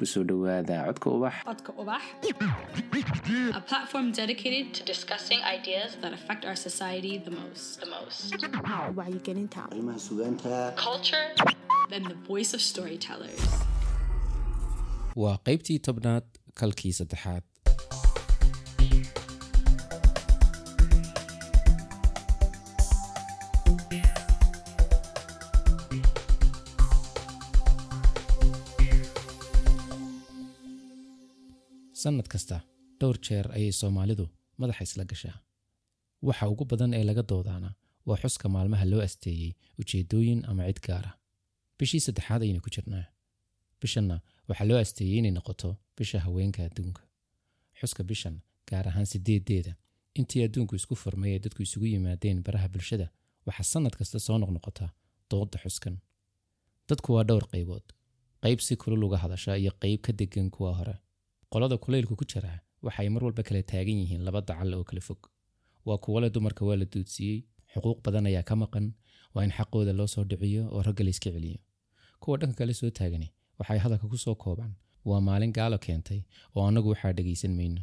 ku soo dhowaada codka ubax Codka Ubax, a platform dedicated to discussing ideas that affect our society the most. The most. wacyigelinta arrimaha sugaanta Culture, then the voice of storytellers. waa qaybtii tobnaad kalkii saddexaad sannad kasta dhowr jeer ayay soomaalidu madaxa isla gashaa. Waxa ugu badan ee laga doodaana waa xuska maalmaha loo asteeyey ujeeddooyin ama cid gaara bishii saddexaad ayaynu ku jirnaa. Bishanna waxaa loo asteeyey inay noqoto bisha haweenka adduunka. Xuska bishan gaar ahaan sideedeeda intii adduunku isku furmay ee dadku isugu yimaadeen baraha bulshada waxaa sannad kasta soo noqnoqota doodda xuskan. Dadku waa dhowr qaybood. Qayb si kulul uga hadasha iyo qayb ka degan kuwa hore qolada kulaylku ku jira waxay mar walba kala taagan yihiin laba dacal oo kala fog. Waa kuwo le dumarka waa la duudsiiyey xuquuq badan ayaa ka maqan waa in xaqooda loo soo dhiciyo oo ragga la iska celiyo. Kuwa dhanka kale soo taagani waxay hadalka ku soo koobaan waa maalin gaalo keentay oo annagu waxaa dhegaysan mayno.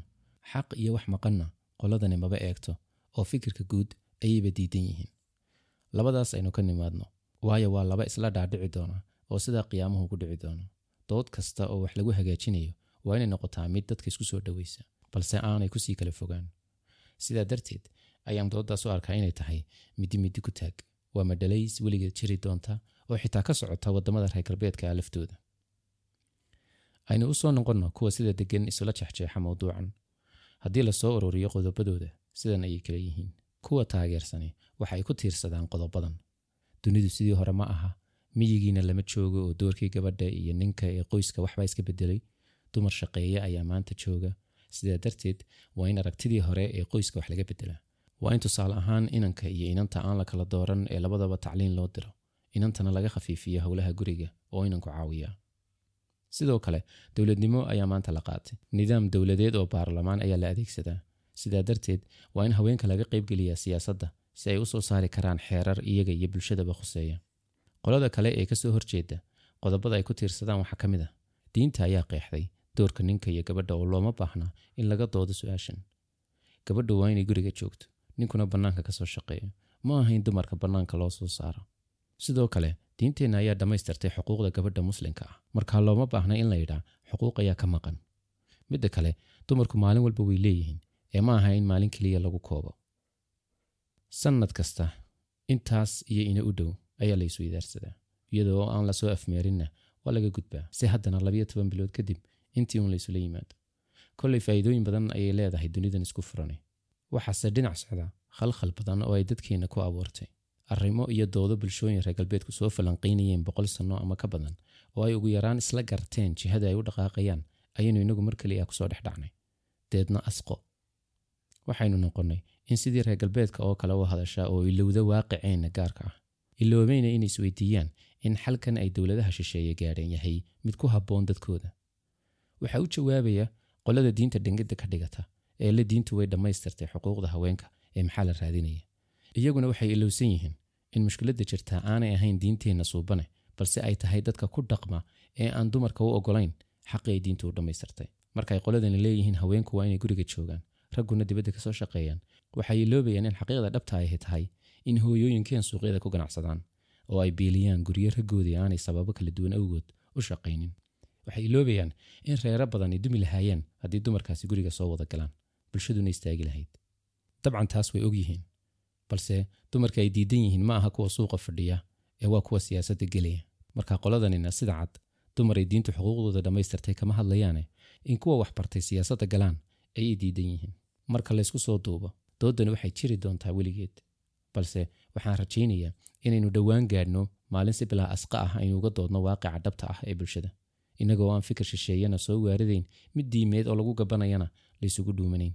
Xaq iyo wax maqanna qoladani maba eegto oo fikirka guud ayayba diidan yihiin. Labadaas aynu ka nimaadno waayo waa laba isla dhaadhici doona oo sidaa qiyaamuhu ku dhici doono. Dood kasta oo wax lagu hagaajinayo waa inay noqotaa mid dadka isku soo dhowaysa balse aanay ku sii kala fogaan. Sidaa darteed ayaan dooddaas u arkaa inay tahay midi midi ku taag. Waa madhalays weligeed jiri doonta oo xitaa ka socota waddamada reer galbeedka ah laftooda. Aynu u soo noqonno kuwa sida degan isula jexjeexa mawduucan. Haddii la soo ururiyo qodobadooda sidan ayay kala yihiin. Kuwa taageersani waxay ku tiirsadaan qodobadan dunidu sidii hore ma aha miyigiina lama joogo oo doorkii gabadha iyo ninka ee qoyska waxbaa iska bedelay dumar shaqeeye ayaa maanta jooga. Sidaa darteed waa in aragtidii hore ee qoyska wax laga bedelaa. Waa in tusaale ahaan inanka iyo inanta aan la kala dooran ee labadaba tacliin loo diro. Inantana laga khafiifiyo howlaha guriga oo inanku caawiyaa. Sidoo kale dowladnimo ayaa maanta la qaatay. Nidaam dowladeed oo baarlamaan ayaa la adeegsadaa. Sidaa darteed waa in haweenka laga qaybgeliyaa siyaasadda si ay u soo saari karaan xeerar iyaga iyo bulshadaba khuseeya. Qolada kale ee ka soo horjeeda qodobada ay ku tiirsadaan waxaa ka mid ah. Diinta ayaa qeexday doorka ninka iyo gabadha oo looma baahna in laga doodo su'aashan. Gabadha waa inay guriga joogto ninkuna bannaanka ka soo shaqeeyo. Ma ahayn dumarka bannaanka loo soo saaro. Sidoo kale diinteenna ayaa dhammaystirtay xuquuqda gabadha muslimka ah. Markaa looma baahna in la yidhaa xuquuq ayaa ka maqan. Midda kale dumarku maalin walba way leeyihiin ee ma aha in maalin keliya lagu koobo. Sannad kasta intaas iyo ina u dhow ayaa la iyadoo oo aan la soo afmeerinna waa laga gudbaa. Si haddana labayo toban bilood kadib intii uun la isula yimaado kollay faa'iidooyin badan ayay leedahay dunidan isku furanay waxaase dhinac socda khalkhal badan oo ay dadkeenna ku abuurtay. Arrimo iyo doodo bulshooyin reer galbeedku soo falanqaynayeen boqol sanno ama ka badan oo ay ugu yaraan isla garteen jihada ay u dhaqaaqayaan ayaynu inagu mar keliya ku soo dhex dhacnay. Deedna asqo. Waxaynu noqonnay in sidii reer galbeedka oo kale u hadashaa oo ilowda waaqiceenna gaarka ah. Iloobayna inay isweydiiyaan in xalkan ay dowladaha shisheeye gaadheen yahay mid ku habboon dadkooda waxaa u jawaabaya qolada diinta dhangada ka dhigata ee la diintu way dhammaystirtay xuquuqda haweenka ee maxaa la raadinaya? Iyaguna waxay ilowsan yihiin in mushkiladda jirtaa aanay ahayn diinteenna suubane balse ay tahay dadka ku dhaqma ee aan dumarka u ogolayn xaqi ay diintu u dhammaystirtay. Markaay qoladani leeyihiin haweenku waa inay guriga joogaan ragguna dibadda ka soo shaqeeyaan. Waxay iloobayaan in xaqiiqda dhabta ay tahay in hooyooyinkeen suuqyada ku ganacsadaan oo ay biiliyaan guryo raggoodii aanay sababo kala duwan awgood u shaqaynin waxay iloobayaan in reero badan ay dumi lahaayeen haddii dumarkaasi guriga soo wada galaan. Bulshaduna istaagi lahayd. Dabcan taas way ogyihiin balse dumarka ay diidan yihiin ma aha kuwa suuqa fadhiya ee waa kuwa siyaasadda gelaya marka qoladanina sida cad dumar ay diintu xuquuqdooda dhammaystirtay kama hadlayaane in kuwa wax bartay siyaasadda galaan ayay diidan yihiin. Marka laysku soo duubo dooddani waxay jiri doontaa weligeed balse waxaan rajaynayaa inaynu dhowaan gaadhno maalin si bilaa asqa ah aynu uga doodno waaqica dhabta ah ee bulshada innagoo aan fikir shisheeyana soo waaridayn mid diimeed oo lagu gabanayana laysugu dhuumanayn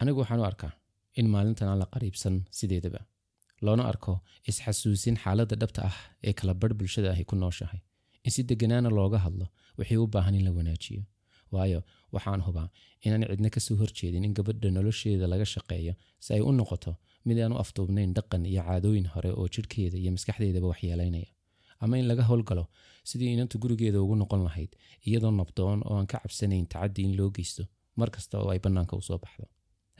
anigu waxaan u arkaa in maalintan aan la qariibsan sideedaba. Loona arko isxasuusin xaaladda dhabta ah ee kala barh bulshada ahi ku nooshahay. In si degganaana looga hadlo wixii u baahan in la wanaajiyo. Waayo waxaan hubaa inaan cidna ka soo horjeedin in gabadha nolosheeda laga shaqeeyo si ay u noqoto mid aan u afduubnayn dhaqan iyo caadooyin hore oo jidhkeeda iyo maskaxdeedaba waxyeelaynaya ama in laga howlgalo sidii inantu gurigeeda ugu noqon lahayd iyadoo nabdoon oo aan ka cabsanayn tacaddi in loo geysto. Mar kasta oo ay bannaanka u soo baxdo.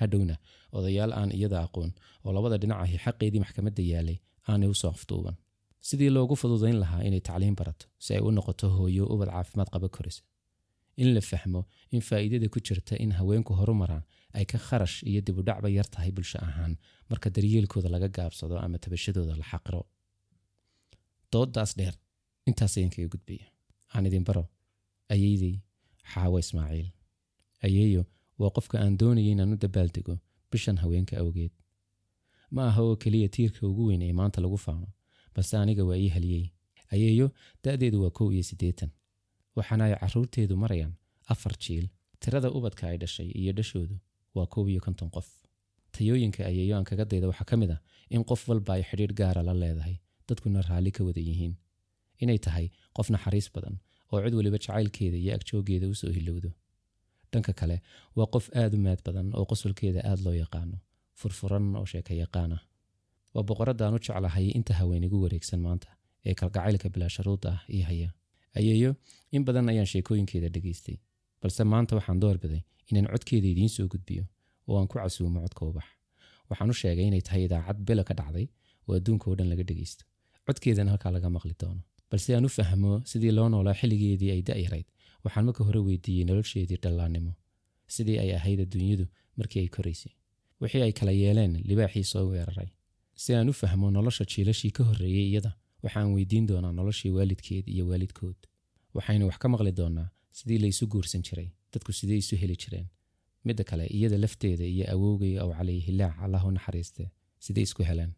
Hadhowna odayaal aan iyada aqoon oo labada dhinac ahi xaqeedii maxkamadda yaalay aanay u soo afduuban sidii loogu fududayn lahaa inay tacliin barato si ay u noqoto hooyo ubad caafimaad qaba korisa in la fahmo in faa'iidada ku jirta in haweenku horumaraan ay ka kharash iyo dibudhacba yar tahay bulsho ahaan marka daryeelkooda laga gaabsado ama tabashadooda la xaqiro doodaas dheer intaas ayaan kaga gudbaya aan idin baro ayeydey xaawo ismaaciil? Ayeeyo waa qofka aan doonayay inaan u dabaaldego bishan haweenka awgeed. Ma aha oo keliya tiirka ugu weyn ee maanta lagu faano balse aniga waa ii haliyey ayeeyo da'deedu waa kow iyo siddeetan. Waxaana ay carruurteedu marayaan afar jiil tirada ubadka ay dhashay iyo dhashoodu waa kow iyo konton qof. Tayooyinka ayeeyo aan kaga dayda waxaa ka mid ah in qof walba ay xidhiidh gaara la leedahay dadkuna raalli ka wada yihiin inay tahay qof naxariis badan oo cid weliba jacaylkeeda iyo agjoogeeda u soo hilowdo dhanka kale waa qof aad u maad badan oo qosolkeeda aad loo yaqaano furfuran oo sheeka yaqaan ah waa boqoraddaan u jeclahay inta haween igu wareegsan maanta ee kalgacaylka bilaasharuudda ah ii haya. Ayeeyo in badan ayaan sheekooyinkeeda dhegaystay balse maanta waxaan doorbiday inaan codkeeda idiin soo gudbiyo oo aan ku casuumo codka ubax waxaan u sheegay inay tahay idaacad bela ka dhacday oo adduunka oo dhan laga dhegaysto codkeedana halkaa laga maqli doono. Balse aan u fahmo sidii loo noolaa xilligeedii ay da'yarayd waxaan marka hore weydiiyey nolosheedii dhallaannimo sidii ay ahayd adduunyadu markii ay koraysay wixii ay kala yeeleen libaaxii soo weeraray. Si aan u fahmo nolosha jiilashii ka horreeyey iyada waxaan weydiin doonaa noloshii waalidkeed iyo waalidkood. Waxaynu wax ka maqli doonaa sidii laysu guursan jiray dadku sidee isu heli jireen. Midda kale iyada lafteeda iyo awowgay ow cali hilaac allah u naxariiste sidee isku heleen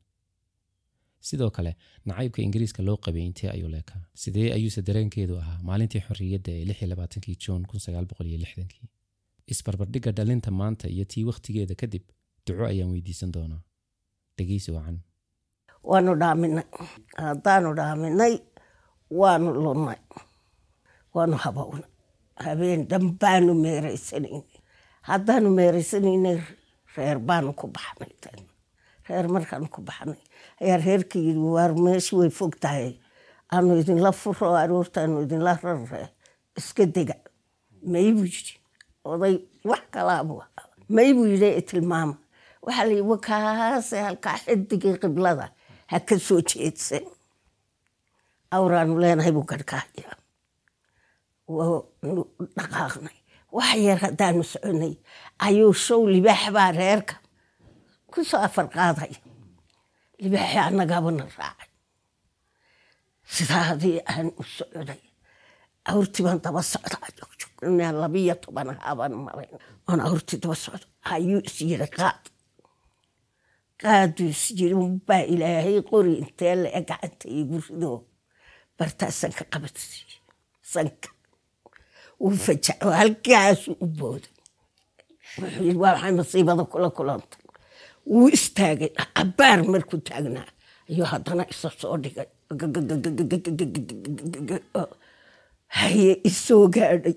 sidoo kale nacaybka ingiriiska loo qabay intee ayuu leekaa sidee ayuuse dareenkeedu ahaa? Maalintii xorriyadda ee juun isbarbardhigga dhalinta maanta iyo tii wakhtigeeda kadib duco ayaan weydiisan doonaa. Dhegeysi wacan waanu dhaaminay. Haddaanu dhaaminay waanu lunnay waanu habownay. Habeen dhanbaanu meeraysanaynay haddaanu meeraysanaynay reer baanu ku baxnay reer markaanu ku baxnay. Ayaa reerka yidhi waar meeshi way fog tahay aanu idinla furo aroortaanu idinla rarre. Iska dega. May buu yidhi. Oday wax kalaabu may buu yidhi tilmaama. Waxaa la yidhi wakaase halkaa xidigii qiblada. Ha ka soo jeedsan awraanu leenahay buu garhkaaya waanu dhaqaaqnay. Wax yar haddaanu soconay. Ayuu show libaax baa reerka ku soo afar qaadaya libaaxi annagaabana raacay sidaadii aan u socday awrtii baan daba socdaa jogjogna labiyo toban haabaan marayn oon awrtii daba socdo ayuu is qaad qaaduu is unbaa ilaahay qori intee la e gacanta igu rido bartaa sanka qabatay sanka wuu fajaco halkaasuu u booday wuxuu yiri waa maxay masiibada kula kulantay wuu istaagay cabaar markuu taagnaa. Ayuu haddana isa soo dhigay. Haye isoo gaadhay.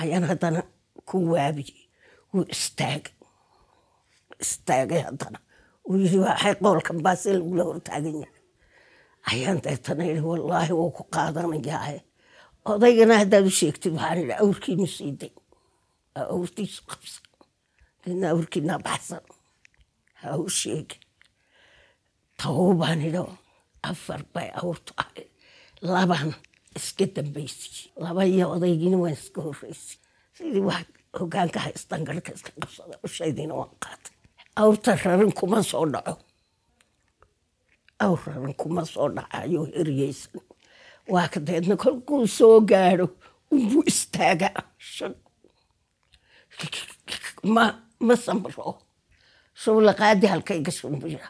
Ayaan haddana ku waabiyey. Wuu istaagay. Istaagay haddana. Wuu yiri waxay qoolkan baase lagula hortaagan yahay ayaan deetana yidhi wallaahi wuu ku qaadanayaae odaygana haddaad u sheegtid waxaan idhi awrkiinu siiday awrtiisu qabsan. Awrkiinaa baxsan ha u sheegin tawbaan idho afar bay awrtu ahayd laban iska dambaysay laba iyo odaygiina waan iska horreysay sidii wax hogaanka haystan garhka iska qabsada ushaydiina waan qaatay awrta rarin kuma soo dhaco awr rarin kuma soo dhacayo heryeysan waa ka kolkuu soo gaadho unbuu istaagaa ma ma samro showlaqaadi halkayga shumbira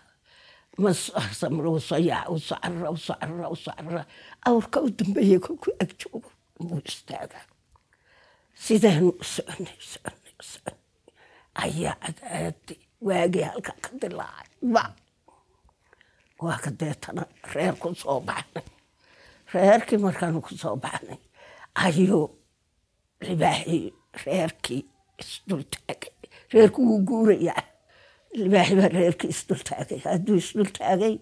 ma samro sayac u socara u socara u socara awrka u dambeeyey kolkuu ag joogo unbuu istaagaa sidaanu u soconay soconay soconay ayaa cadaadi waagii halka ka dilaacay ba waa ka deetana reer ku soo baxnay reerkii markaanu ku soo baxnay ayuu libaaxii reerkii isdultaagay reerku wuu guurayaa libaaxi baa reerkii isdultaagay hadduu isdultaagay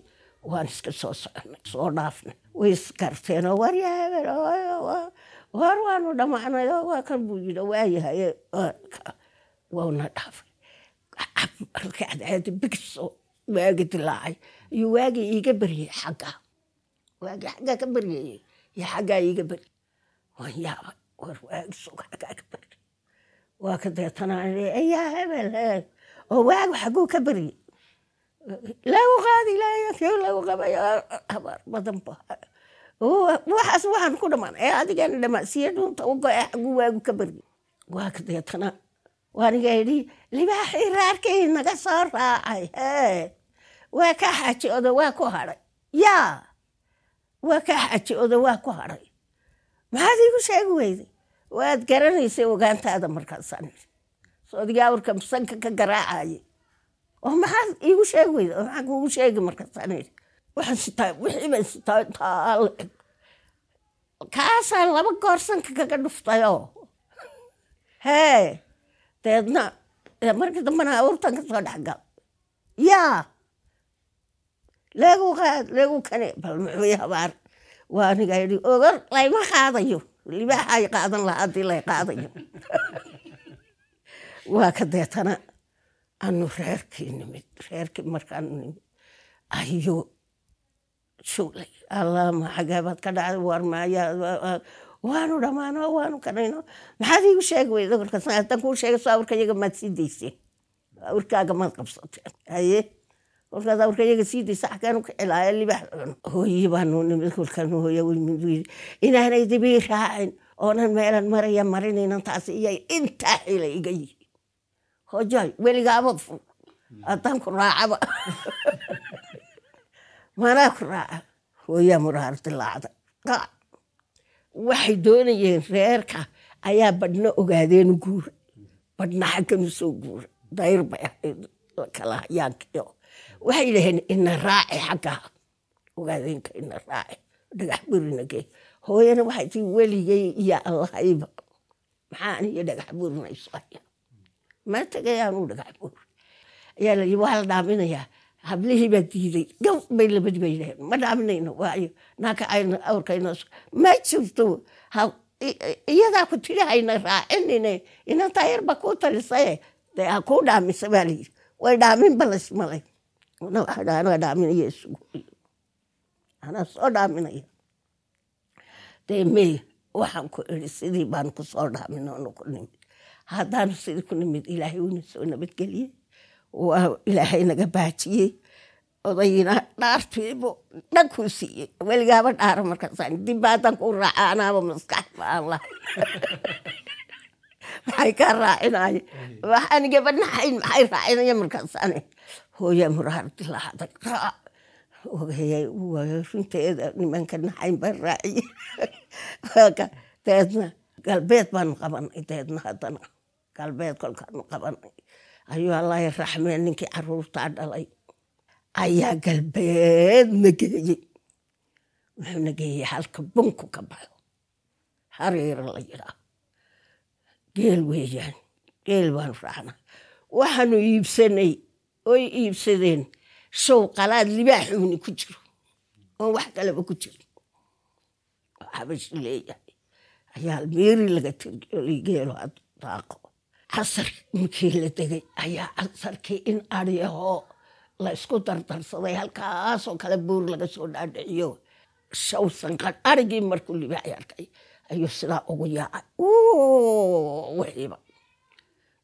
waan iska soo soconay soo dhaafnay way isgarteen oo war yaa hebel war waanu dhamacnay oo waa kan buu yidhi waayahay wauna dhaafay markii cadceeda waagi dilaacay iyo waagii iiga beryey xagga waagii xaggaa ka beryayey iyo xaggaa iiga beryey waan yaabay war waagi sug xaggaa ka beryey waa ka deetana yaa hebel oo waagu xagguu ka beryey lagu qaadi laayakii lagu waxaan ku dhamaan ee adigana dhamaasiya dhuunta u go-e xagguu waagu ka beryey waa ka deetana. Waaniga idhi libaaxii raarkii naga soo raacay hee. Waa ka xaaji odo waa ku hadhay yaa. Waa ka xaaji odo waa ku hadhay maxaad iigu sheegi weyday? Waad garanaysay ogaantaada markaasaan soodigaa warka sanka ka garaacayay oo maxaad iigu sheegi weyday oo maxaan kuugu sheegi markaasaan waxaan sitaa wixii baan sitaa intaa la eg kaasaan laba goor sanka kaga dhuftayoo hee deedna markii dambena awrtan ka soo dhexgal yaa! Leegu qaad leegu kane bal muxuu habaar waa aniga yidhi ogar layma qaadayo. Libaaxay qaadan lahaa haddii lay qaadayo waa ka deetana anu reerkii nimid reerkii markaanu nimid ayuu shuglay allama xageebaad ka dhacday war maayaa waanu dhammaano waanu kanayno. Maxaad iigu sheegi weyda kuu sheegay soo awrka yaga maad sii dayseen awrkaaga maad qabsateen haye. Kolkaad awrka yaga sii daysa xageenu ka celaayo libaax cuno hooyi baanu nimid kolkaan hooya weymid buu yidhi inaanay dibii raacin oonan meelan maraya marinaynan taasi iyay intaa xila iga yihi hojoy weligaabad fur haddaan ku raacaba. Manaa ku raaca. Hooyaa muraar dilaacda waxay doonayeen reerka ayaa badhna ogaadeen guura badhna xagganu soo guura dayr bay ahayd. Kala hayaankiyo waxay dhaheen ina raaci xaggaa ogaadeenka ina raaci. Dhagax burinage hooyana waxay tii weligay iyo allahayba maxaan iyo dhagax burinayso ma tegayaanu dhagax bur ayaa layi waa la dhaaminayaa hablihii baa diiday gaw bay labadi ma dhaaminayno waayo naaka ayna awrkayna ma jirto iyadaa ku tiri hayna raacinine inantaa yarba kuu talisaye dee ha kuu dhaamisa baa layidhi way dhaamin balas malay anaa dhaaminaya isugu anaa soo dhaaminaya dee mey waxaan ku iri sidii baan ku soo dhaamin oonu ku nimid haddaanu sidii ku nimid ilaahay uuna soo nabadgeliyey waa ilaahay naga baajiyey odayina dhaartiibu dhankuu siiyey. Weligaaba dhaara markaasaan dibba haddaan ku raaca anaaba maskax baan lahay maxay kaa raacinaaye? Gabadhaxayn maxay raacinaya markaasaan hooya muraar dilaacday raac. Ogayay waayo runteeda nimanka naxayn baan raaciyey deedna galbeed baanu qabanay deedna haddana galbeed kolkaanu qabanay. Ayuu allahi raxmeen ninkii caruurtaa dhalay. Ayaa galbeedna geeyey. Wuxuuna geeyey halka bunku ka baxo. Hariira la yidhaa. Geel weeyaan geel baanu raacnaa. Waxaanu iibsanay oy iibsadeen show qalaad libaaxuuni ku jiro. Oon wax kaleba ku jirin oo xabashi leeyahay ayaa meeri laga tirgeliy geelo daaqo casar markii la degay ayaa casarkii in adhiyahoo la isku dardarsaday halkaasoo kale buur laga soo dhaadhiciyo. Shaw sanqan arigii markuu libaaxi arkay. Ayuu sidaa ugu yaacay. Wixiiba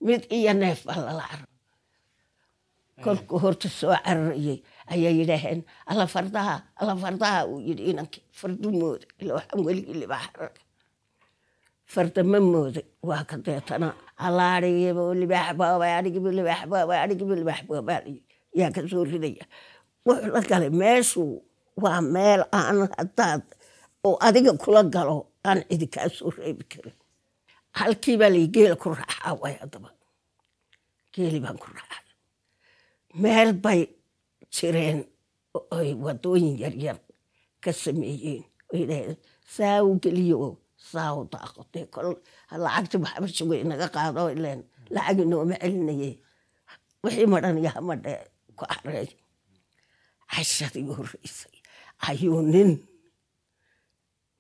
mid iyo neef baa lala carar kolkuu horta soo cararayey ayaa yidhaaheen alla fardaha alla fardaha uu yidhi inankii fardu mooda ila waxaan weligii libaax aragay farda ma mooday waa ka deetana alla arigiiba libaax baabay arigiiba libaax baabay arigiiba libaax baabaa yaa ka ridaya wuxuu la galay meeshu waa meel aan haddaad oo adiga kula galo aan cidi kaa soo reebi karin halkii baa lay geela ku raaxaa way haddaba geeli baan ku raaxay meel bay jireen oy wadooyin yaryar ka sameeyeen saa u geliyo saa u daaqo dee kol lacagti waxbasha way naga qaado ileen lacagi nooma celinaye wixii madhan iyo hamadhe ku careey cashadii horreysay ayuu nin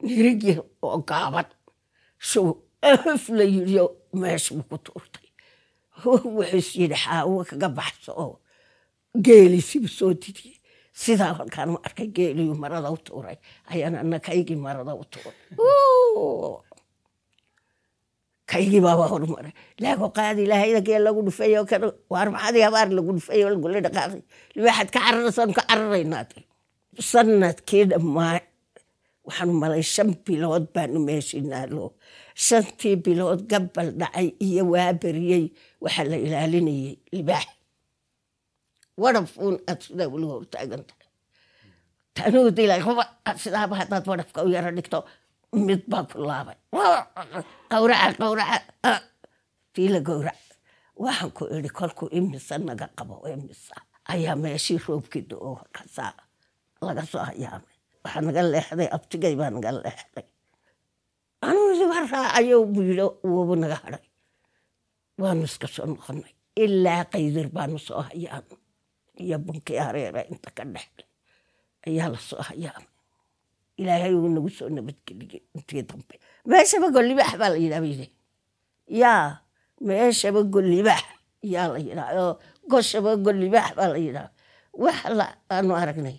nirig yar oo gaaban show af la yidhiyo meesha buu ku tuurtay. Wuxuus yidhi xaawo kaga baxso oo geelisibu soo didiyey sidaa halkaan arkay geeliyu marada u tuuray ayaan ana kaygii marada u tuuray. Kaygii baaba hormaray laago qaadi ilaahayda geel lagu kan waar maxadii habaar lagu dhufeeyo lagula dhaqaaqay? Libaaxad ka cararaysan ka cararaynaa sannadkii dhammaa waxaan malay shan bilood baanu meeshii naalo shantii bilood gabal dhacay iyo waa beriyey waxaa la ilaalinayay libaax wadhafuun aad sidaa weliga hortaagan tahay tanuu dilay huba sidaaba haddaad wadhafka u yaro dhigto mid baa ku laabay qawraca qawraca tii la gowrac waxaan ku idhi kolkuu imisa naga qabo imisa ayaa meeshii roobkii do-o halkaasaa laga soo hayaamay waxaa naga leexday abtigay baa naga leexday anuu idiba raacayo buu yidhi wuubu naga hadhay waanu iska soo noqonay ilaa qaydir baanu soo hayaamay iyo bunkii hareera inta ka dhexlay ayaa la soo hayaamay ilaahay uu nagu soo nabadgeliyey intii dambe meeshaba gollibax baa la yidhaha bayde yaa meeshaba gollibax yaa la yidhaha oo goshaba gollibax baa la yidhaha wax aanu aragnay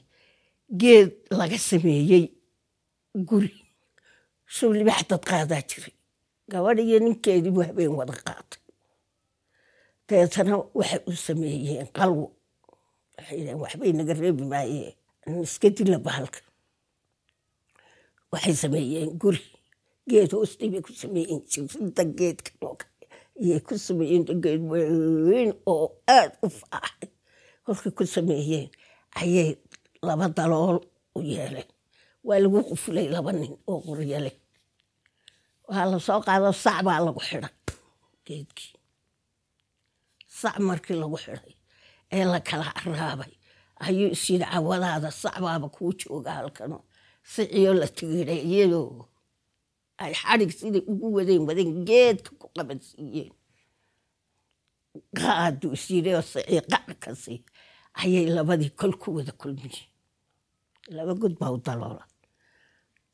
geed laga sameeyey guri suu libax dad qaadaa jiray gabadh iyo ninkeedii buu habeen wada qaatay deetana waxay u sameeyeen qalwo waxbay naga reebi maayeen iska dila bahalka waxay sameeyeen guri. Geed hoostii bay ku sameeyeen jirinta geedka iyay ku sameeyeen geed weyn oo aad u faaxay kolkay ku sameeyeen ayay laba dalool u yeeleen. Waa lagu qufulay laba nin oo quryale waxaa la soo qaado sac baa lagu xidhay geedkii. Sac markii lagu xidhay ee la kala caraabay ayuu isyidhi cawadaada sac baaba kuu jooga halkano. Siciyoo la tigiray iyadoo ay xadhig siday ugu wadeen wadeen geedka ku qabansiiyeen qaaduu isyidhi oo sicii qac ka sii ayay labadii kol ku wada kulmiyeen laba god u daloola.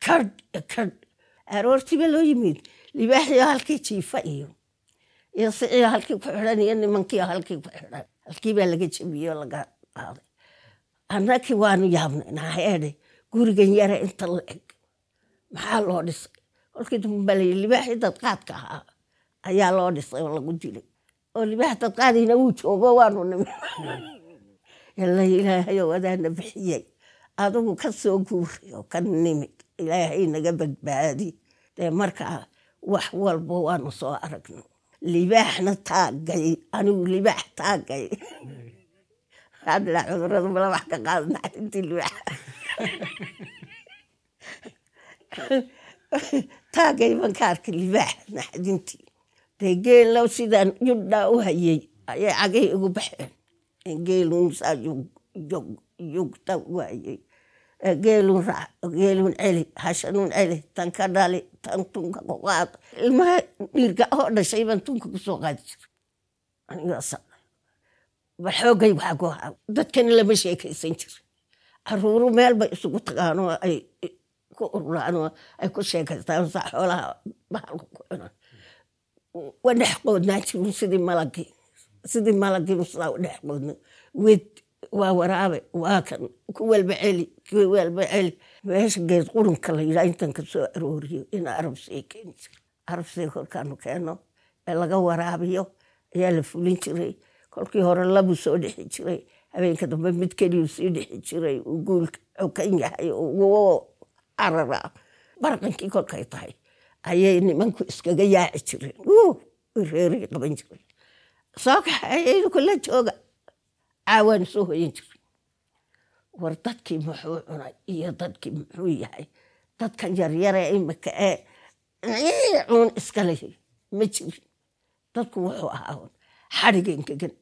Kadh kadh aroortiiba loo yimid libaaxiyo halkii jiifa iyo iyo halkii ku xidhan iyo nimankiio halkii ku xidhan halkii laga jebiyey laga qaaday annakii waanu yaabnay nahaeedhe gurigan yare inta la eg maxaa loo dhisay kolkii dambe la yidhi libaaxii dadqaadka ahaa ayaa loo dhisay oo lagu dilay oo libaax dadqaadiina wuu joogo waanu nimi yalla ilaahayow adaana bixiyey adigu ka soo guuray oo ka nimid ilaahay naga badbaadi dee markaa wax walba waanu soo aragno libaaxna taagay anigu libaax taagay. Dhilaa cudurrada mala wax ka qaadana intii libaax. Taagay baan ka arkay libaax naxdintii dee geelow sidaan yudhaa u hayey ayay cagay igu baxeen. Geelun saa yugta u hayey geelun celi hashanun celi tan ka dhali tan tunka ku qaad ilmaha dhiirga oo dhashay baan tunka ku soo qaadi anigaasa bal xoogay waxaa ku haa dadkana lama sheekaysan jirin caruuru meel bay isugu tagaan ay ku ururaan oo ay ku sheekaystaan saa xoolaha bahalka ku cunan waa dhex qoodnaan jirin sidii malagii sidii malagii sidaa u dhex qoodna. Wed waa waraabe waa kan ku walba celi celi meesha geed qurunka la yidhaa intan soo arooriyo in arabsiga keeni jira arabsiga kolkaanu keeno ee laga waraabiyo ayaa la fulin jiray. Kolkii hore labuu soo dhexi jiray habeenka dambe mid keliyuu sii dhexi jiray uu guulka xokan yahay oo carara barqankii kolkay tahay ayay nimanku iskaga yaaci jireen. Reeray qaban jiray. Soo kaxeeyay kula jooga caawaan soo hoyan jiray war dadkii muxuu cunay iyo dadkii muxuu yahay. Dadkan yaryare imika ee cuun iska lehi ma jirin dadku wuxuu ahaa xadhig engegan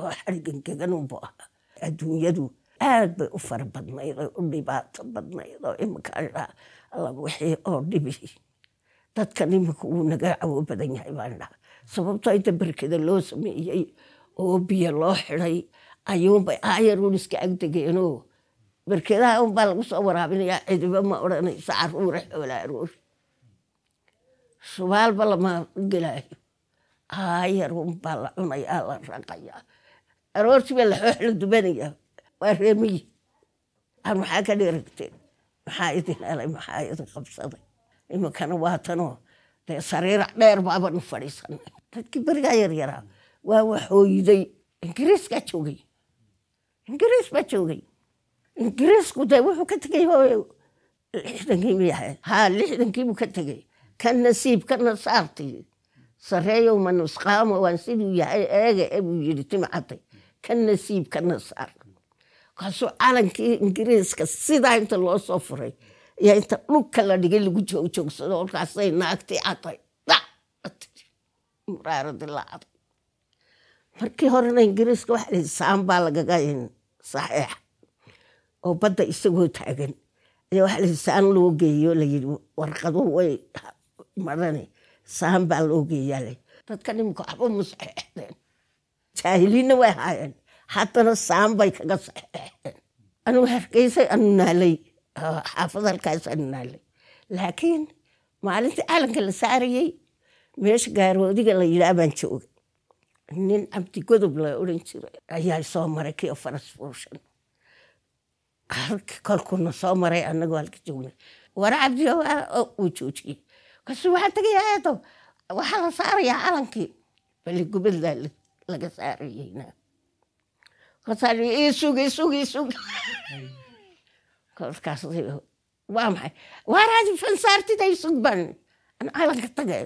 oo xadhig engegan unbu ahaa. Adduunyadu aad bay u fara badnayd oo u dhibaato badnayd oo imika alla wixii oo dhibi. Dadkan imika wuu naga cawo badan yahay baan dhaha sababtoo inta barkada loo sameeyey oo biyo loo xiday ayuunbay aayaruun iska agdegeenoo berkedaha unbaa lagu soo waraabinayaa cidiba ma odhanaysa caruure xoola aroori subaalba lama gelaayo aayar unbaa la cunayaa la raqayaa aroortii baa laxoox la dubanayaa waa reemiyi aan maxaa ka dheragteen maxaa idin helay maxaa idin qabsaday iminkana waa tanoo dee sariirac dheer baabanu fadhiisanay dadkii berigaa yaryaraa waa waxooyiday ingiriiskaa joogay ingiriis baa joogay ingiriisku dee wuxuu ka tegay lixdankii miyay ahayd haa lixdankii buu ka tegay. Kan nasiib kana saartii sareeyow ma nusqaamo waan siduu yahay eega buu yidhi timcatay kan nasiib kana saar kaasuu calankii ingiriiska sidaa inta loo soo furay iyo inta dhulka la dhigay lagu joogjoogsado kolkaasay naagtii catay muraaradilaacday markii horena ingiriiska waxa saambaa lagaga saxeexa oo badda isagoo taagan ayaa waxa lihi saan loo geeyo layidhi warqaduhu way marane saan baa loo geeyaa lay dadka nimanka waxba ma saxeexdeen jaahiliinna way ahaayeen haddana saan bay kaga saxeexeen anigu hargeysay anu naalay xaafad halkaas anu naalay laakiin maalintii calanka la saarayey meesha gaaroodiga la yidhaah baan joogay nin cabdi godob la odhan jiray ayaa soo maray kio faras fuushan kolkuna soo maray anagoo halka joognay war cabdi uu joojiyey kasu waxaa tegaya eedo waxaa la saarayaa calankii bali gubadlaa laga saarayeyna kolkaas waa maxay waaraadi fansaartida isug ban an calanka tagay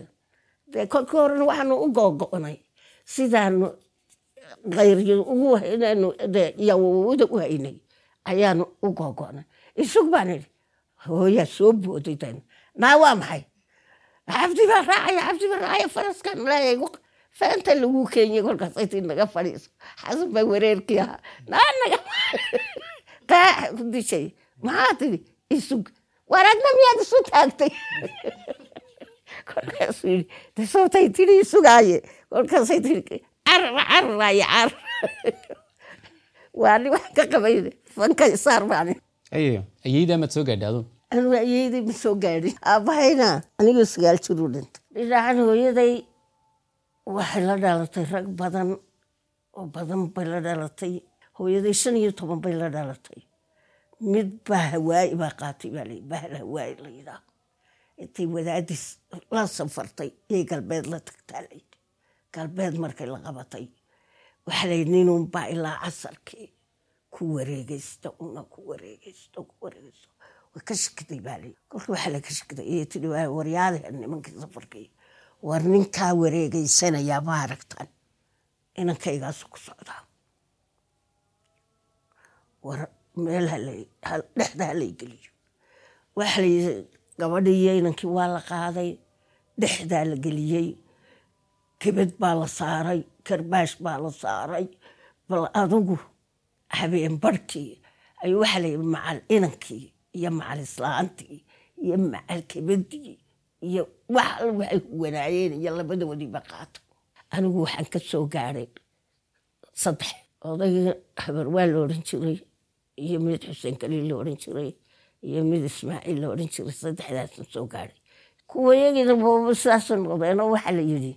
dee kolkii horena waxaanu u googo'nay sidaanu kayriyo ugu haynaynu dee yawawada u haynay ayaanu u googo'nay isug baan idhi hooyaa soo booday dan naa waa maxay? Cabdi baa raacaya cabdi baa raacaya faraskan leeyahay feenta lagu keenyay kolkaas intii naga fadhiiso. Xasan baa wareerkii ahaa. Naa naga qaaxa ku dishay maxaa tidhi isug waraagna miyaad isu taagtay? Kolkaasuu yidhi de tidhi isugaaye kolkaasay tidhi carar cararaaye carar waa ni wax ka qabay fanka isaar baan ayo ayeydaa maad soo gaadhay adu ayeydii ma soo gaadhin aabbahayna anigoo sagaal jiruu dhintay dhinacan hooyaday waxay la dhalatay rag badan oo badan bay la dhalatay hooyaday shan iyo toban bay la dhalatay mid baa hawaayi baa qaatay baa la bahal hawaayi la yidhaah intay wadaadis la safartay yay galbeed la tagtaa la galbeed markay la qabatay. Waxaa la yidhi ilaa casarkii. Ku wareegeysta una ku wareegeysto ku wareegeysto way ka shakiday baa la yidhi. Kolka waxaa la ka shakiday iyo tidhi nimankii safarkii. War ninkaa wareegeysanayaa ma aragtaan. Inankaygaas ku socdaa. War meel dhexda halay geliyo. Waxa la yidhi gabadhiiyo inankii waa la qaaday dhexdaa la geliyey kebed baa la saaray karbaash baa la saaray. Bal adugu habeen barhkii ayuu waxaa la yidhi macal inankii iyo macal islaantii iyo macal kebedii iyo wax al waxay wanaayeen iyo labadoodiiba qaata anigu waxaan ka soo gaadhay saddex odayga habar la odhan jiray iyo mid xuseen kaliil la odhan jiray iyo mid ismaaciil la odhan jiray saddexdaasna soo gaadhay kuwa yagiina booba sidaasa noqdeenoo waxaa la yidhi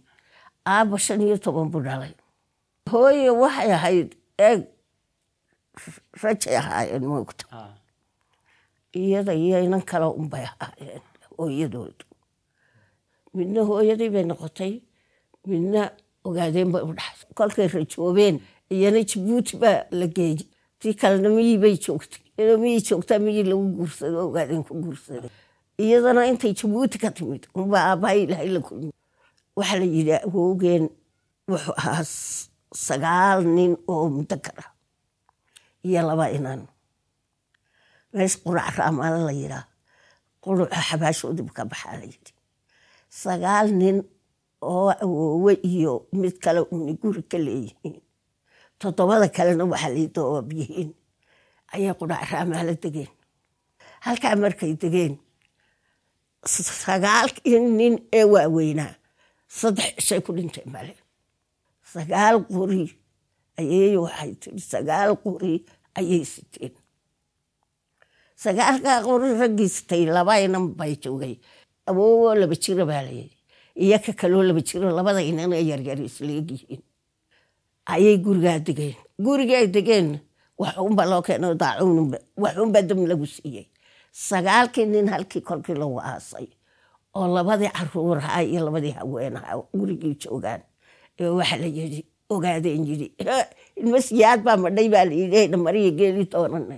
aabba shan iyo toban buu dhalay. Hooye waxay ahayd eeg rajay ahaayeen moogta iyada iyo inan kale unbay ahaayeen hooyadoodu midna hooyadii bay noqotay midna ogaadeen bay u dhaxay kolkay rajoobeen iyana jabuuti baa la geeyey tii kalena miyii bay joogtay? Iyadoo miyii joogtaa? Miyii lagu guursado ogaadeen ku guursaday. Iyadana intay jabuuti ka timid unbaa aabbahay ilaahay la kulmi waxaa la yidhi awowgeen wuxuu ahaa sagaal nin oo mudakar iyo laba inan meesha qurac raamaala la yidhaa. Quruca xabaashoodib ka baxaa la yidhi. Sagaal nin oo awoowe iyo mid kale uni guri ka leeyihiin. Toddobada kalena waxaa lii dooab yihiin. Ayay qurac raamaala degeen. Halkaa markay degeen sagaalkii nin ee waaweynaa saddex cishay ku dhinteen male sagaal quri ayay waxay tiri sagaal quri ayay siteen. Sagaalkaa qori raggiistay laba inan bay joogay. Awoowo laba jiro baa layidhi iyo ka kaloo laba jiro labada inan ee yaryar isleegyihiin ayay gurigaa degeen. Gurigii ay degeen waxunba loo keeno daacuun waxunba dam lagu siiyey. Sagaalkii nin halkii kolkii lagu aasay oo labadii caruuraha iyo labadii haweenaha gurigii joogaan. Ee waxa la yidhi ogaadeen yidhi ilma siyaad baa madhay baa layidhi dhamariya geeli doonane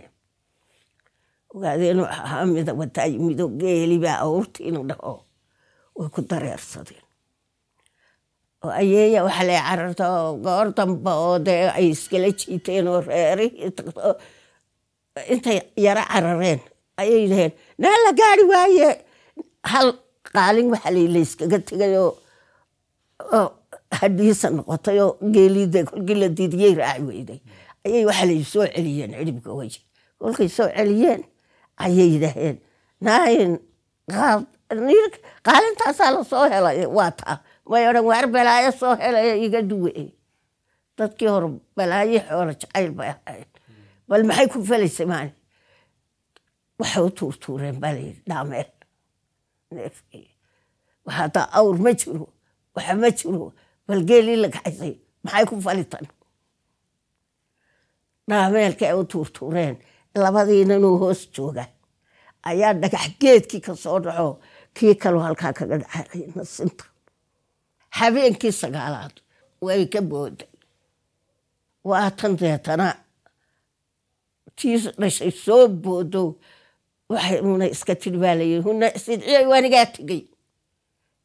ogaadeen ahaa mida wataa yimido geeli baa awrtiina dhaho way ku dareersadeen. Oo ayeeya waxa lay cararta oo goor damba ay iskala jiiteen oo reerihii tagto intay yaro carareen. Ayay dhaheen naa la gaari waaye hal qaalin waxa la layskaga tegay oo oo hadhiisa noqotay oo geelida kolkii la diidiyey raaci weyday ayay waxa lay soo celiyeen ciribka weji kolkay soo celiyeen ayay yidhaaheen naayin qaalintaasaa la soo helay waa taa may odhan waar balaayo soo helaya iga duwe dadkii hore balaayo xoolo jacayl bay ahayd bal maxay ku falaysay maani waxay u tuurtuureen baa layidhi dhaameel hadda awr ma jiro waxa ma jiro bal geelii la kaxaysay maxay ku falitan dhaameelkii ay u tuurtuureen labadiinanuu hoos jooga ayaa dhagax geedkii ka soo dhaco kii kaloo halkaa kaga dhacay nasinta habeenkii sagaalaad way ka booday waa tan deetana tii dhashay soo boodo waxay una iska layii huna sidciyay waanigaa tegey.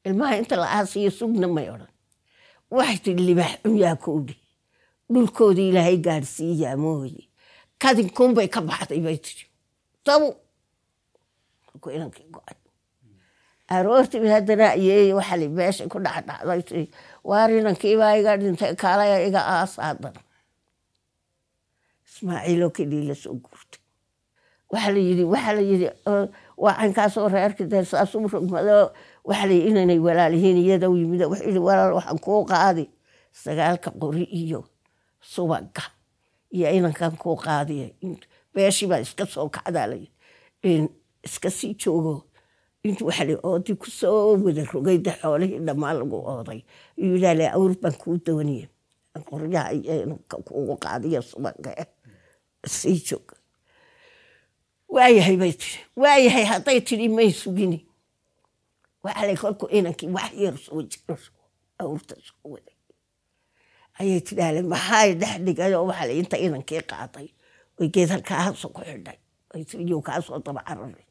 Ilmaha inta la aasiyo sugna may odhan. Waxay tiri libaax cunyaa koodhi dhulkoodii ilaahay gaadhsiiyaa mooye. Kadinkuunbay ka baxday bay tiri tabu. Aroortii haddana ayeey waxa li meesha ku dhacdhacday tiri waar inankiibaa iga dhintay kaalaya iga aas haddana ismaaciiloo soo guurtay waxa la yidhi waxa la yidhi waa caynkaasoo reerka dee saasuu rogmado waxa la yidhi inaynay walaalihiin iyada u yimid yidhi walaal waxaan kuu qaadi sagaalka qori iyo subaga iyo inankan kuu qaadiya beeshii baa iska soo kacdaa la yidhi. Iska sii joogo intu waxa la oodii ku soo wada rogay xoolihii dhammaan lagu ooday. Yuu yidhaale awr baan kuu doonaya qoryaha iyo inanka kuugu qaadiya subaga sii joog waayahay bay tiri waayahay hadday tidhi may sugini. Waxalay kolku inankii wax yar soo jiro awrta soo waday. Ayay tidhaale maxay dhex dhigay oo waxala inta inankii qaaday oy geed halkaasoo ku xidhay. Ay kaasoo daba cararay.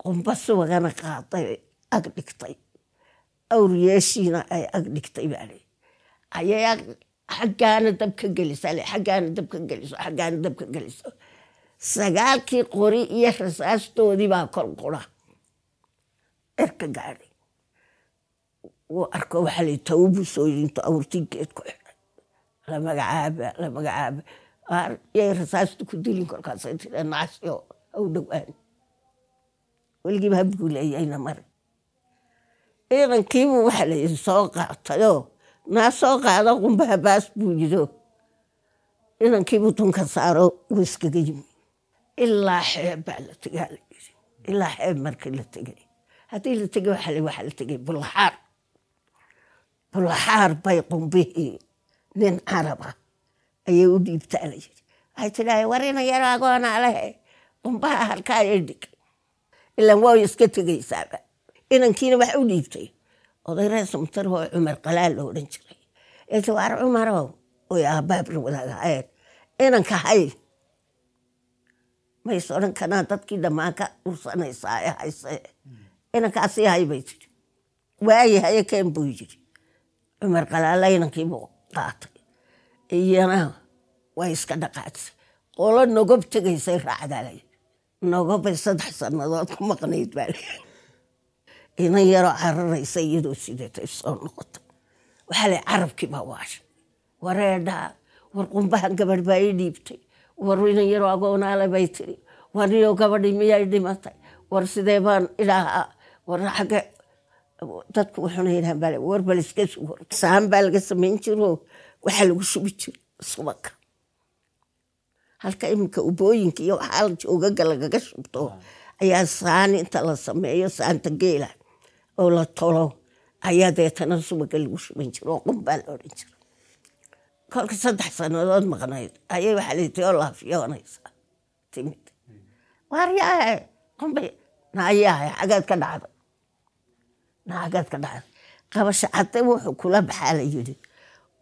Qumba subagana qaaday ag dhigtay. Awriyeeshiina ay ag dhigtay baale ayay xaggaana dab ka gelisa xaggaana dab ka geliso xaggaana dab ka geliso sagaalkii qori iyo rasaastoodii baa kor qura erka gaadhay wuu arko waxaa lay tawbu soo yinto awrtii geed ku xidhay la magacaaba la magacaaba yay rasaasta ku dilin kolkaasay tiri nacasyo aw dhowaan weligiiba habguuleeyayna mari ciidankiibuu waxa la yidhi soo qaatayoo naa soo qaado qumbaha baas buu yido inankiibuu dunka saaro wuu iskaga yimi ilaa xeeb baa la tegaa la yiri ilaa xeeb markii la tegay. Haddii la tegay waxa la tegay bulaxaar. Bulaxaar bay qumbihii nin caraba ayay u dhiibtaa la yiri waxay tidhahay war ina yaro agoonaa lehe qumbaha halkaa ay dhig. Ilaan waa iska tegaysaaba inankiina wax u dhiibtay. Oday reer samtar oo cumar qalaal lo odhan jiray. Eete waar cumarow oy aabbaabla wadaagahayen inanka hay mays odhan kanaa dadkii dhammaan ka ursanaysaa ee hayse inankaasii hay bay tiri waayahaye keen buu yiri cumar qalaala inankiibuu qaatay iyana way iska dhaqaadsay qolo nogob tegaysay raacdalay nogobay saddex sannadood ku maqnayd baa la inan yaroo cararaysa iyadoo sidatay soo noqota waxaa la carabkii baa waashay wareedhaa war qumbahan gabadh baa ii dhiibtay war inan yaroo agoonaale bay tiri war niyo gabadhii miyay dhimatay war sidee baan idhaahaa war xagge dadku wuxuuna war bal iska sugo saan baa laga samayn jiro waxaa lagu shubi jira subaka. Halka iminka ubooyinka iyo waxaa joogaga lagaga shubto ayaa saani inta la sameeyo saanta geela. Oo la tolo. Ayaa deetana subaga lagu shuban jira oo qumbaa la odhan jira kolka saddex sannadood maqnayd ayay waxaa layidhi oo laafiyoonaysa timid waaryaahe qumbay naayahe xagaad ka dhacday naagaad ka dhacday qabasho cadde wuxuu kula baxaa la yidhi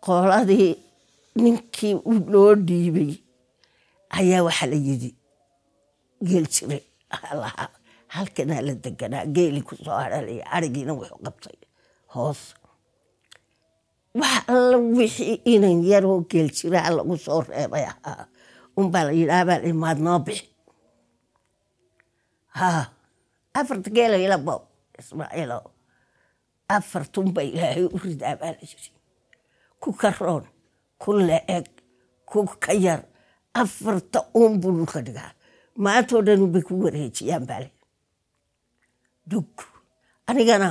qoladii ninkii u loo dhiibay ayaa waxaa la yidhi geel jire lahaa halkanaa la deganaa geeli ku soo hadhalaya arigiina wuxuu qabtay hoos wax wixii inan yaroo geel lagu soo reebay ahaa unbaa la yidhaha baa maad noo bixi. Ha afarta geela ila boob ismaaciilo afartunba ilaahay u ridaa baa la yidhi. Ku ka ku la-eg ku ka yar afarta uun buu dhulka dhigaa. Maantoo dhan bay ku wareejiyaan baa le dug. Anigana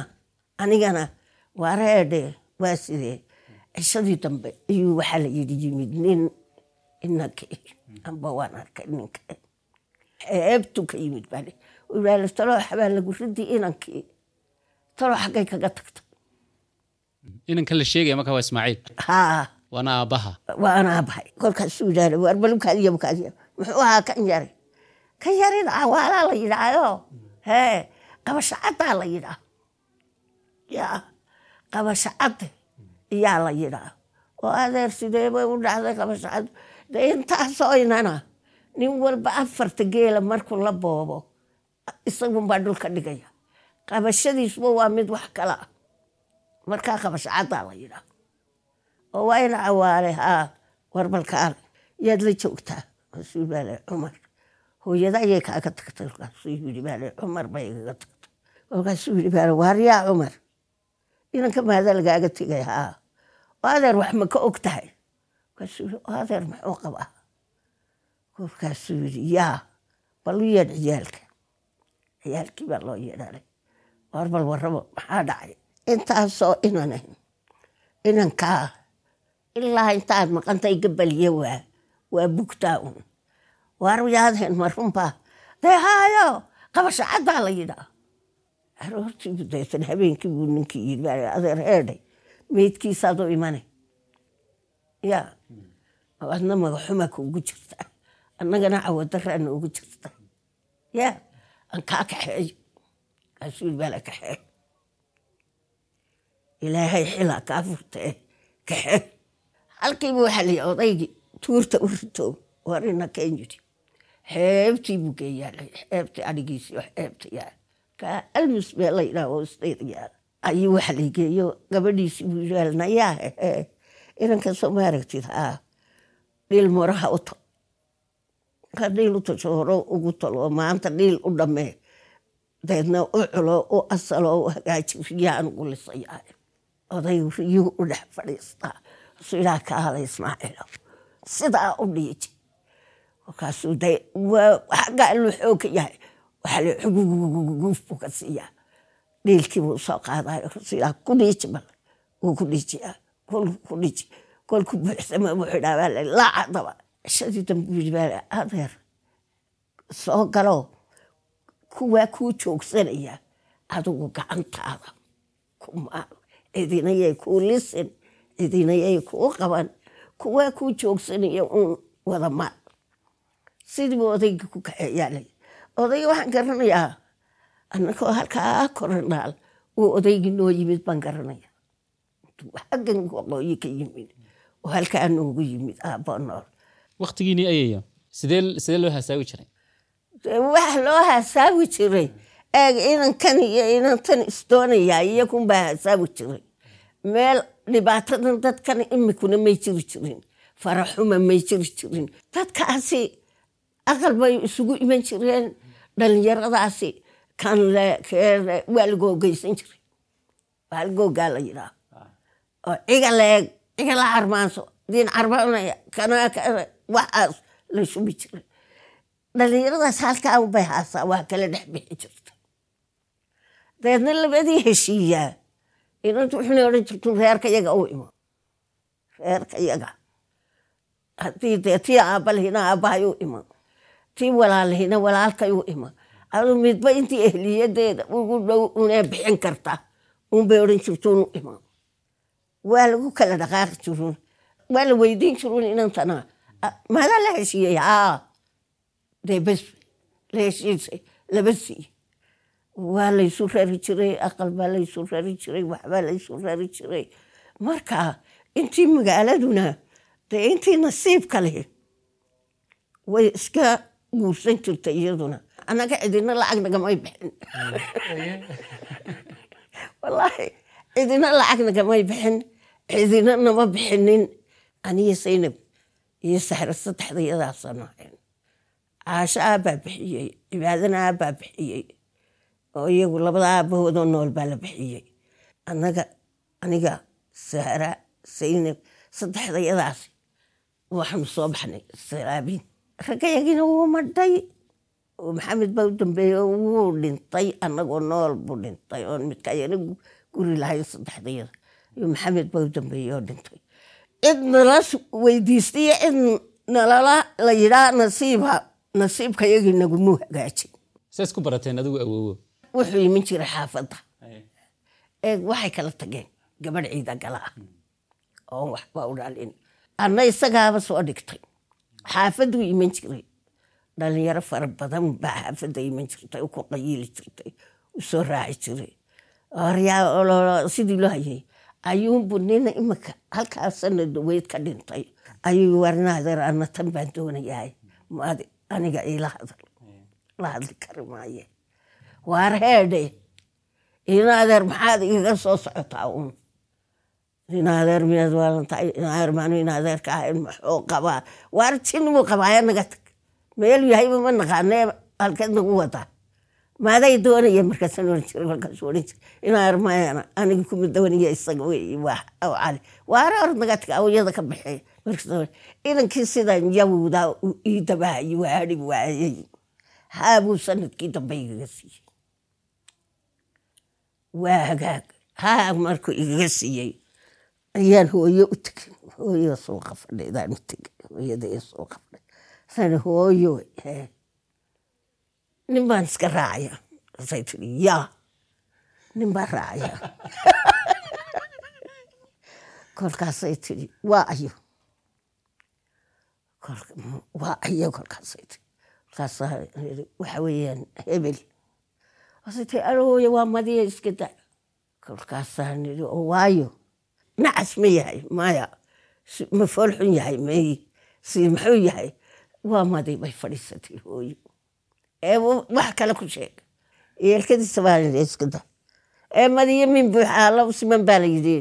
anigana waareedhe waa sidee cishadii dambe ayuu waxaa la yidhi yimid nin inanka amba waan arkay ninka. Xeebtu ka yimid baa le ilaala talo xabaa lagu ridi inankii. Talo xaggay kaga tagta inankan la sheegaya marka waa ismaaciil. Haa. Waana aabbaha waana abahay kolkaasuu yidhaahda waar balubkaadiya bukaadiya muxuu ahaa kan yari. Kan yarina awaalaa la yidhaayo hee qabasho caddaa la yidhaa yaa qabasho cadde iyaa la yidhaa oo adeer sidee bay u dhacday qabasho cadde de intaasoo inana nin walba afarta geela markuu la boobo isagunbaa dhulka dhigaya qabashadiisba waa mid wax kala ah markaa qabasho caddaa la yidhaa oo waa ina cawaale haa warbalkaale yaad la joogtaa kaasuu baale cumar hooyada kaaga tagtay kolkaasuu yidhi baale cumar bay igaga tagtay kolkaasuu yidhi baale waaryaa cumar inanka maada lagaaga tegay haa adeer wax ma ka og tahay? Adeer muxuu qabaa? Kolkaasuu yidhi yaa bal u yeedh ciyaalka. Ciyaalkii baa loo yeedhanay waar bal maxaa dhacay? Intaasoo inanan inankaa ilaa intaad maqantay gabaliye waa waa bugtaa un waar yaadeen ma dee haayo qabasho caddaa la yidhaa. Aroortii buu deetan habeenkii buu ninkii yidhi baa adeer heedhay meydkiisaad u imanay. Yaa adna magaxuma kuugu jirta. Annagana cawadarraa noogu jirta. Yaa aan kaa kaxeeyo kaasuu yidhi baa la kaxeey. Ilaahay xilaa kaa furtee kaxe halkiiba waxaa layi odaygii tuurta u rito warina keen yidhi xeebtii buu geeyaa xeebtii adhigiisii oo xeebta yaa. Kaa almus bee la yidhaha oo isdayda yaalla ayuu waxa la geeyo gabadhiisii buu yidhi nayaa hehe inanka soo ma aragtid haa dhiil moraha u tol ka dhiil u tasho horo ugu talo maanta dhiil u dhammee. Deedna u culo u asalo u hagaaji riyaan ugu lisayaa oday riyuhu u dhex fadhiistaa su ilaa ka aada ismaaciilo sidaa u dhiiji. Markaasuu de waa xagga alluu xoogka yahay. Waxaa la xuguguguguuf buu ka siiyaa dhiilkii buu soo qaadayo sidaa ku dhiiji bal wuu ku dhiijiyaa kolku ku dhiiji kolku buuxsama wuxuu idhaa baa la laacadaba cishadii dambe buu yidhi adeer soo galo kuwaa kuu joogsanaya adigu gacantaada ku maal kuu lisin cidinayay kuu qaban kuwaa kuu joogsanaya uun wada maal sidiibu odayga ku kaxeeyaa lay odayga waxaan garanayaa annagoo halkaa koranaal uu odaygii noo yimid baan garanaya. Xaggan waqooyi ka yimid oo halkaa noogu yimid aabbo nool. Waktigiinii ayaya sidee sidee loo hasaawi jiray? Waxa loo hasaawi jiray. Eeg inankan iyo inantan isdoonayaa iyakunbaa hasaawi jiray. Meel dhibaatadan dadkan imikuna may jiri jirin faraxuma may jiri jirin. Dadkaasi aqal bay isugu iman jireen dhalinyaradaasi kan waa lagoogeysan jiray waa lagoogaa la yidhaah oo ciga leeg ciga la carmaanso diin carmaanaya kana waxaas la shubi jiray dhalinyaradaas halkaa bay haasaa waa kala dhex bixi jirta dabeedna labadii heshiiyaa inantu wuxuna odhan jirtu reerka yaga u imo reerka yaga. Haddii dee tii aabba lihina aabbahay u iman tii walaal lihina walaalkay u iman adu midba intii ehliyadeeda ugu dhow unee bixin karta. Unbay odhan jirtuun u iman waa lagu kala dhaqaaqi jiruun waa la weydiin jiruun inantana maadaa la heshiiyey dee bes la heshiisay laba sii waa laysu rari jiray aqal baa laysu rari jiray waxbaa laysu rari jiray marka intii magaaladuna dee intii nasiibka leh way iska guursan jirtay iyaduna annaga cidina lacag nagamay bixin wallaahi cidina lacag nagamay bixin cidina nama bixinin aniyo saynab iyo saxra saddexda iyadaasaan ahayn caasho aabbaa bixiyey cibaadana aabbaa bixiyey oo iyagu labada aabahoodoo nool baa la bixiyey annaga aniga sahra saynab saddexda iyadaas waxaanu soo baxnay salaabiin raggayagina wuu madhay maxamed baa u dambeeyey oo wuu dhintay annagoo nool buu dhintay oon midkayana guri lahayn saddexdayada maxamed baa u dambeeyey oo dhintay. Cid nala weydiistay iyo cid nalala la yidhaa nasiiba nasiibka yagii nagumuu hagaajin. Saa isku barateen adigu awoowo. Wuxuu iman jiray xaafadda. Eeg waxay kala tageen gabadh ciida gala. Ah oon waxba u dhalin anna isagaaba soo dhigtay. Xaafaduu iman jiray dhalinyaro fara badan baa xaafadda iman jirtay ku qayiili jirtay u soo raaci jiray. Sidii loo hayay ayuunbu nina imika halkaa sanad weyd ka dhintay. Ayuu warnaadeer ana tan baan doonayahay maad aniga iila hadal la hadli kari maaye. Waar heedhe inaadeer maxaad igaga soo socotaa uun? Inaadeer miyaad waalantahay inaadeer maanu inaadeerka ahayn maxuu qabaa? Waar jinmuu qabaaya naga tag meel yahayba ma naqaanee halkeed nagu wadaa maaday doonaya markaasaan oran jira kolkaas oran jira inaadeer mayana aniga kuma doonaya isaga wey waa aw cali. Waare or naga tag awyada ka baxeey markaas inankii sidan yawdaa ii dabahayi waa waayay. Haabuu sannadkii dambe igaga siiyey. Waa hagaag. Haa markuu igaga siiyey. Ayaan hooyo u tegay hooyo suuqa fadhiidaan u tegay hooyadaya suuqa san hooyo nin baan iska raacaya asay tiri yaa nin baan raacaya kolkaasay tiri waa ayo waa ayo kolkaasay tiri kolkaasaa waxa weeyaan hebel asay tiri alooya waa madiya iska da kolkaasaa nidhi oo waayo nacas ma yahay maya. Ma foolxun yahay may si muxuu yahay waa madi bay fadhiisatay hooyo. Wax kale ku sheeg. Yeelkadiisa baa iska da ee madiyo min siman baa la yidhi.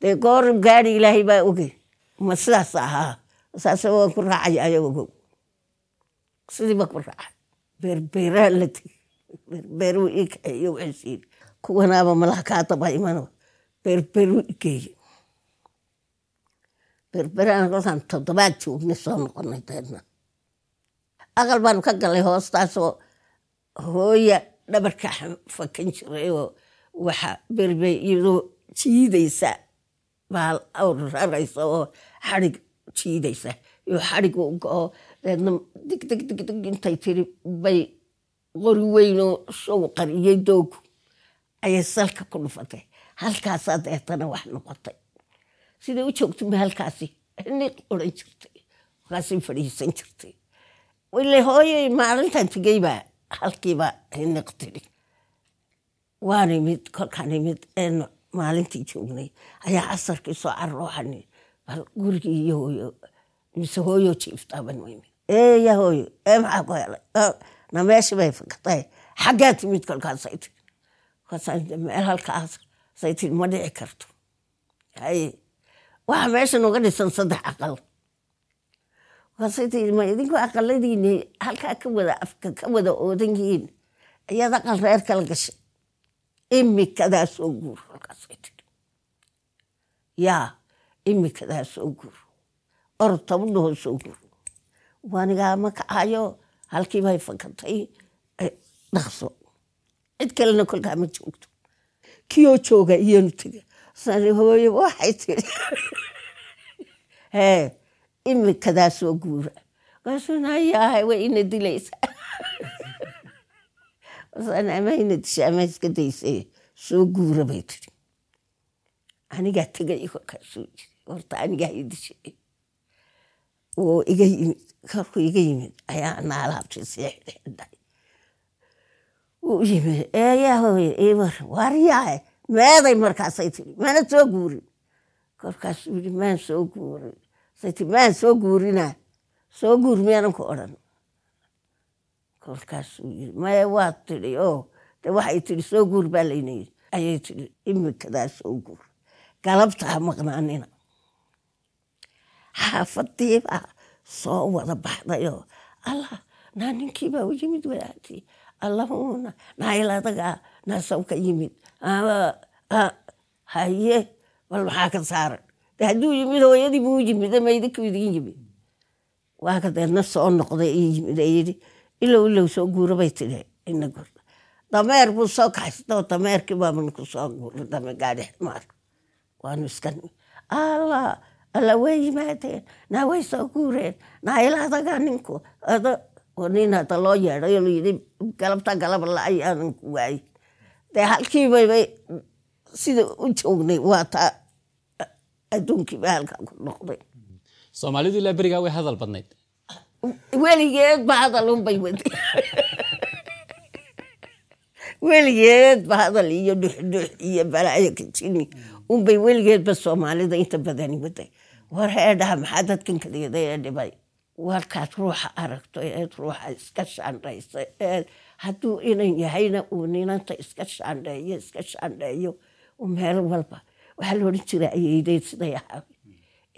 Dee goor gaari ilaahay baa oge. Ma sidaas ahaa. Saase waan ku raacay ayagogow sidii baa ku raacay. Beerbeeraan la tegi. Beerbeeruu ii kaxeeyo waxay yidhi kuwanaaba malaha kaa daba imano beerbeeruu igeeye berberaan kolkaan toddobaad joognay soo noqonay deedna aqal baanu ka galay hoostaasoo hooya dhabarka fakan jiray oo waxa berbe iyadoo jiidaysa. Baal awr oo xadhig jiidaysa iyo xadhig oo deedna dig dig dig dig intay tiri bay qori weynoo show qariyey doogu. Ayay salka ku dhufatay. Halkaasaa deetana wax noqotay. Siday u joogtaba halkaasi niq oran jirtay markaasay fadhiisan jirtay ile hooyay maalintan tegeybaa halkiiba niq tiri waan imid kolkaan imid een maalintii joognay ayaa casarkii soo carooxani bal gurigii iyo hooyo mise hooyo jiiftaaban imid eeya hooyo ee maxaa ku helay na meeshii bay fakatay xaggaa timid kolkaasay tiri kolkaasaan meel halkaas say ma dhici karto haye waxaa meesha nooga dhisan saddex aqal tii ma idinku aqaladiini halkaa ka wada oodan yihiin ayaad aqal reer kala gashay imikadaa soo guur tii yaa imikadaa soo guur. Or tabadhahoo soo guur. Waanigaa ma kacayo halkii bay fakatay dhaqso. Cid kalena kolkaa ma joogto. Kiyoo jooga iyanu tega hooye waxay hee imikadaa soo guura. Markaasuu nayahay way ina dilaysaa ama disha soo guura bay tiri anigaa tegay kolkaasuu yiri horta anigaa i dishay oo iga yimid. Korkuu iga yimid. Ayaa naalaabtay sii xidhay wuu yimid. Eeyaa hooye ii meeday markaasay tiri mana soo guurin. Kolkaasuu yidhi maan soo guurin say tiri maan soo guurinaa soo guur miyaanan ku odhan kolkaasuu yidhi maya waad tidhi oo de waxay tidhi soo guur baa layna yidhi. Ayay tidhi imikadaa soo guur galabtaa maqnaanina. Xaafadiibaa soo wada baxdayoo allah naa ninkiibaa u yimid wadaagtii allahuna naayiladagaa naasawka yimid. Haye bal maxaa ka saaran hadduu yimid hooyadii buu yimid maydinku idin yimid. Waa ka deedna soo noqday ii yimid ee yidhi ilow ilow soo guura bay ina gor dameer buu soo kaxaystoo dameerkii baabanu ku soo guuray dame gaadhi ximaar waanu iska nimi allah alla way yimaadeen naa way soo guureen naayila adagaa ninku nin hadda loo yeedhay oo layidhi galabta galab la ayaanan ku waayey. Dee halkiibaybay sida u joognay waa taa adduunkiiba halkaa ku noqday. Soomaalidu ilaa berigaa way hadal badnayd. Weligeed ba hadal unbay wadi. Weligeed ba hadal iyo dhuxdhux iyo balaayo kajini. Unbay weligeedba soomaalida inta badani waday. War heedhaha maxaa dadkan kadeeda ee dhibay? Warkaad ruuxa aragto eed ruuxa iska shaandhaysa ee hadduu inan yahayna uu ninanta iska shaandheeyo iska shaandheeyo meel walba waxaa la odhan jira ayeydeed siday ahaa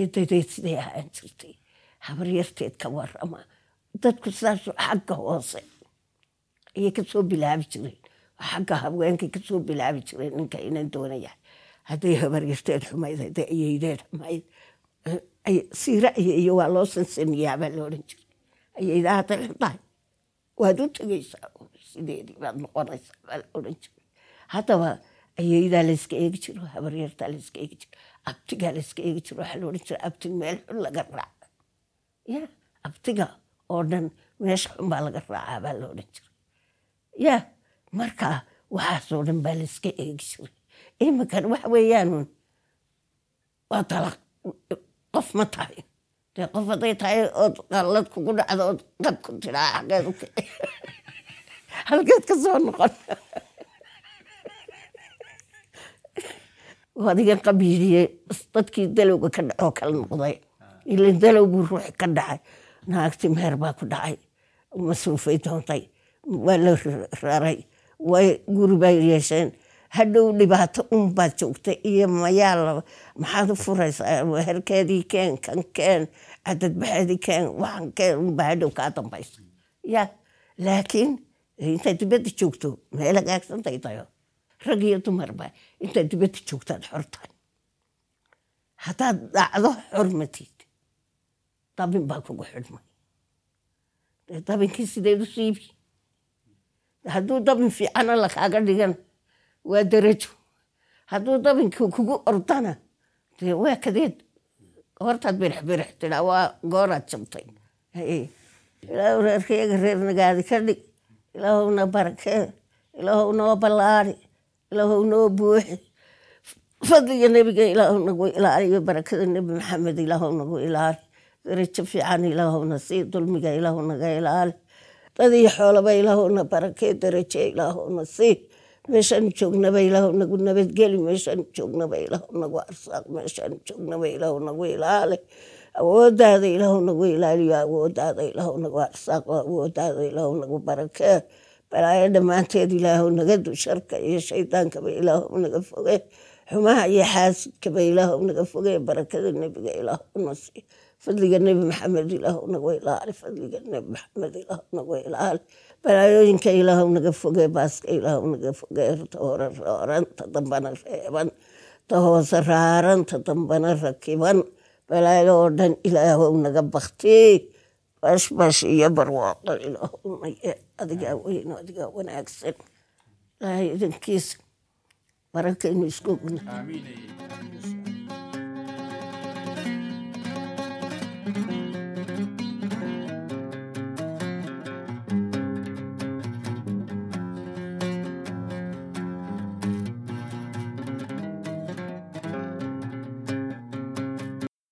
edadeed siday ahaan jirtay habaryarteed ka warama dadku sidaas xagga hoose ayay ka soo bilaabi jireen xagga haweenkay ka soo bilaabi jireen ninka inan doonayahay hadday habaryarteed xumayd hadday ayeydeed xumayd siira ayeeyo waa loo sansaniyaa baa la odhan jiray ayeydaa hadday xuntahay waad u tegaysaa sideedii baad noqonaysaa baa la odhan jiray haddaba ayeydaa layska eegi jiro habaryartaa layska eegi jiro abtigaa layska eegi jiro waxaa la odhan jira abtig meel xun laga raaca ya abtiga oo dhan meesha xun baa laga raacaa baa la odhan jira ya marka waxaasoo dhan baa layska eegi jiray iminkan waxa weeyaanuun waa dalaq qof ma tahay dee qof hadday tahay ood qallad kugu dhacdo ood qab ku tiraa kici halkeed ka soo noqon adigan qabiiliye dadkii dalowga ka dhacoo kala noqday. Ilan dalow buu ruuxi ka dhacay naagti meher baa ku dhacay. Masuufay doontay waa la raray. Way guri bay yeesheen. Hadhow dhibaato unbaad joogtay iyo mayaa maxaad u furaysaa weherkeedii keen kan keen cadadbaxeedii keen waxan keen unbaa hadhow kaa dambaysa. Ya laakiin intaad dibadda joogto meel hagaagsantay tayo rag iyo dumarba intaad dibadda joogtaad xortahay haddaad dhacdo xormatid dabin baa kugu xidhmay. Dabinkii sideed u siibi hadduu dabin fiicana lakaaga dhigan waa darajo. Hadduu dabinkii kugu ordana dee waa kadeed. Hortaad birix birix tidhaa waa gooraad jabtay ilaahu reerkayaga reer nagaadi ka dhig ilaahowna barakee ilaahow noo ballaari ilaahow noo buuxi. Fadliga nebiga ilaahow nagu ilaaliyo barakada nebi maxamed ilaahow nagu ilaali. Darajo fiican ilaahowna sii dulmiga ilaahow naga ilaali. Dad iyo xoolaba ilaahowna barakee daraje ilaahowna sii meeshaanu joognaba ilaahow nagu nabadgeli meeshaanu joognaba ilaahow nagu arsaaq meeshaanu joognaba ilaahow nagu ilaali. Awoodaada ilaahow nagu ilaaliyo awoodaada ilaahow nagu arsaaq awoodaada ilaahow nagu barakee balaayo dhammaanteed ilaahow naga du sharka iyo shaydaankaba ilaahow naga foge xumaha iyo xaasidkaba ilaahow naga foge barakada nebiga ilaahow na sii fadliga nebi maxamed ilaahow nagu ilaali fadliga nebi maxamed ilaahow nagu ilaali balaayooyinka ilaahow naga foge baaska ilaahow naga foge ta rooran ta dambana reeban ta hoose raaran ta dambana rakiban balaayo oo dhan ilaahow naga bakti bashbash iyo barwaaqo ilaahowna adigaa weyn adigaa wanaagsan ilaahay idankiisa barakaynu isku ogna